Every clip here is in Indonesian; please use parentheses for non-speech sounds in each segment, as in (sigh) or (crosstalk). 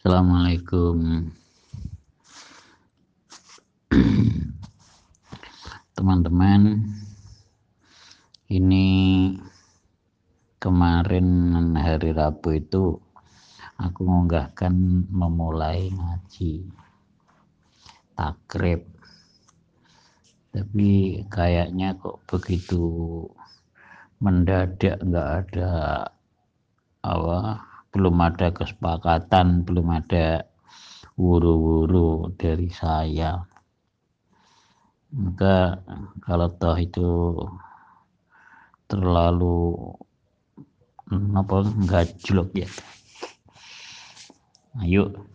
Assalamualaikum. (clears throat) Teman-teman ini kemarin hari Rabu itu aku mengunggahkan memulai ngaji takrib. Tapi kayaknya kok begitu mendadak nggak ada apa belum ada kesepakatan belum ada wuru-wuru dari saya. Maka kalau toh itu terlalu apa gajlok ya. Ayo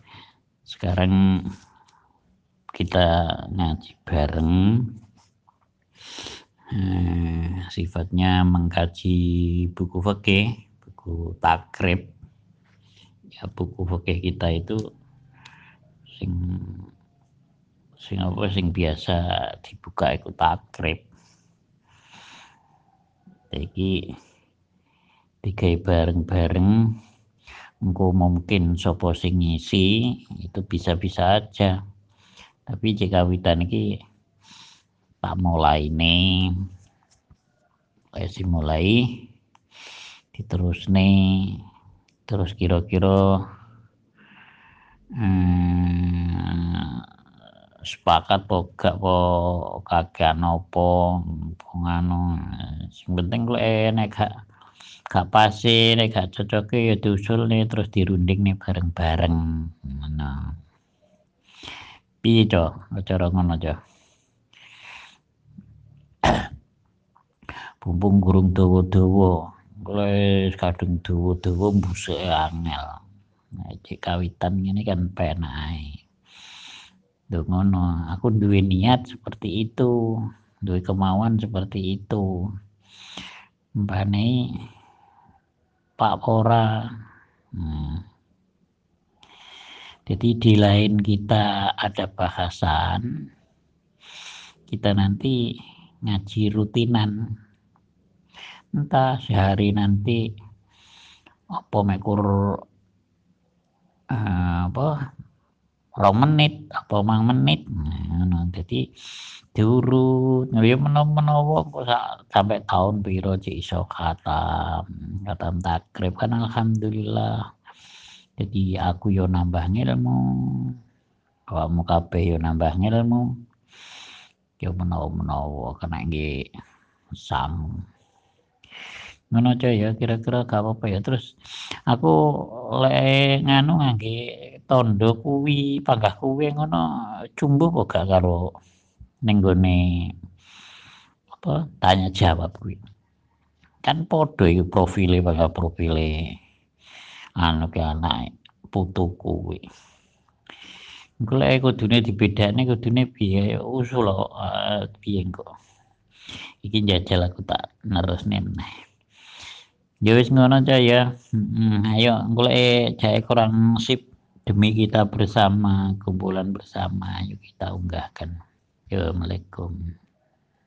sekarang kita ngaji bareng. Eh, sifatnya mengkaji buku fikih buku takrib ya buku fikih kita itu sing sing apa sing biasa dibuka ikut takrib. Iki tiga bareng-bareng engko mungkin sopo sing ngisi itu bisa-bisa aja. Tapi jika witan iki tak mulai nih. Kayak mulai diterus nih terus kira-kira hmm, sepakat po gak po kagak nopo nganu. Sing penting kok enek gak gak pasti nek gak cocok ya diusul nih terus dirunding nih bareng-bareng. Ngono. Piye cok? Cara ngono cok? (coughs) Bumbung gurung dawa-dawa mulai kadung dawa-dawa mbusuk angel. Nah, kawitan ini kan penai Duh, ngono. Aku duwe niat seperti itu. Duwe kemauan seperti itu. Mbane Pak Pora hmm. jadi di lain kita ada bahasan kita nanti ngaji rutinan entah sehari nanti apa mekur uh, apa rong menit apa mang menit. Nah, jadi diurut. Ya menawa kok sampai tahun piro cik iso khatam khatam takrib. Kan alhamdulillah. Jadi aku yo nambah ilmu kamu kabeh yo nambah ilmu yo menawa-menawa kena nggih sam ngono aja ya kira-kira gak apa-apa ya. Terus aku lek nganu ngangge tondo kuwi panggah kuwi ngono cumbuh kok gak karo ning apa tanya jawab kuwi. Kan podo iki profile panggah profile anu ke anak putu kuwi. Golek kudune dibedakne kudune piye usul uh, piye kok. Iki jajal aku tak nerusne meneh. Ya wis ngono aja ya. Ayo golek jae kurang sip demi kita bersama, kumpulan bersama, yuk kita unggahkan. Assalamualaikum.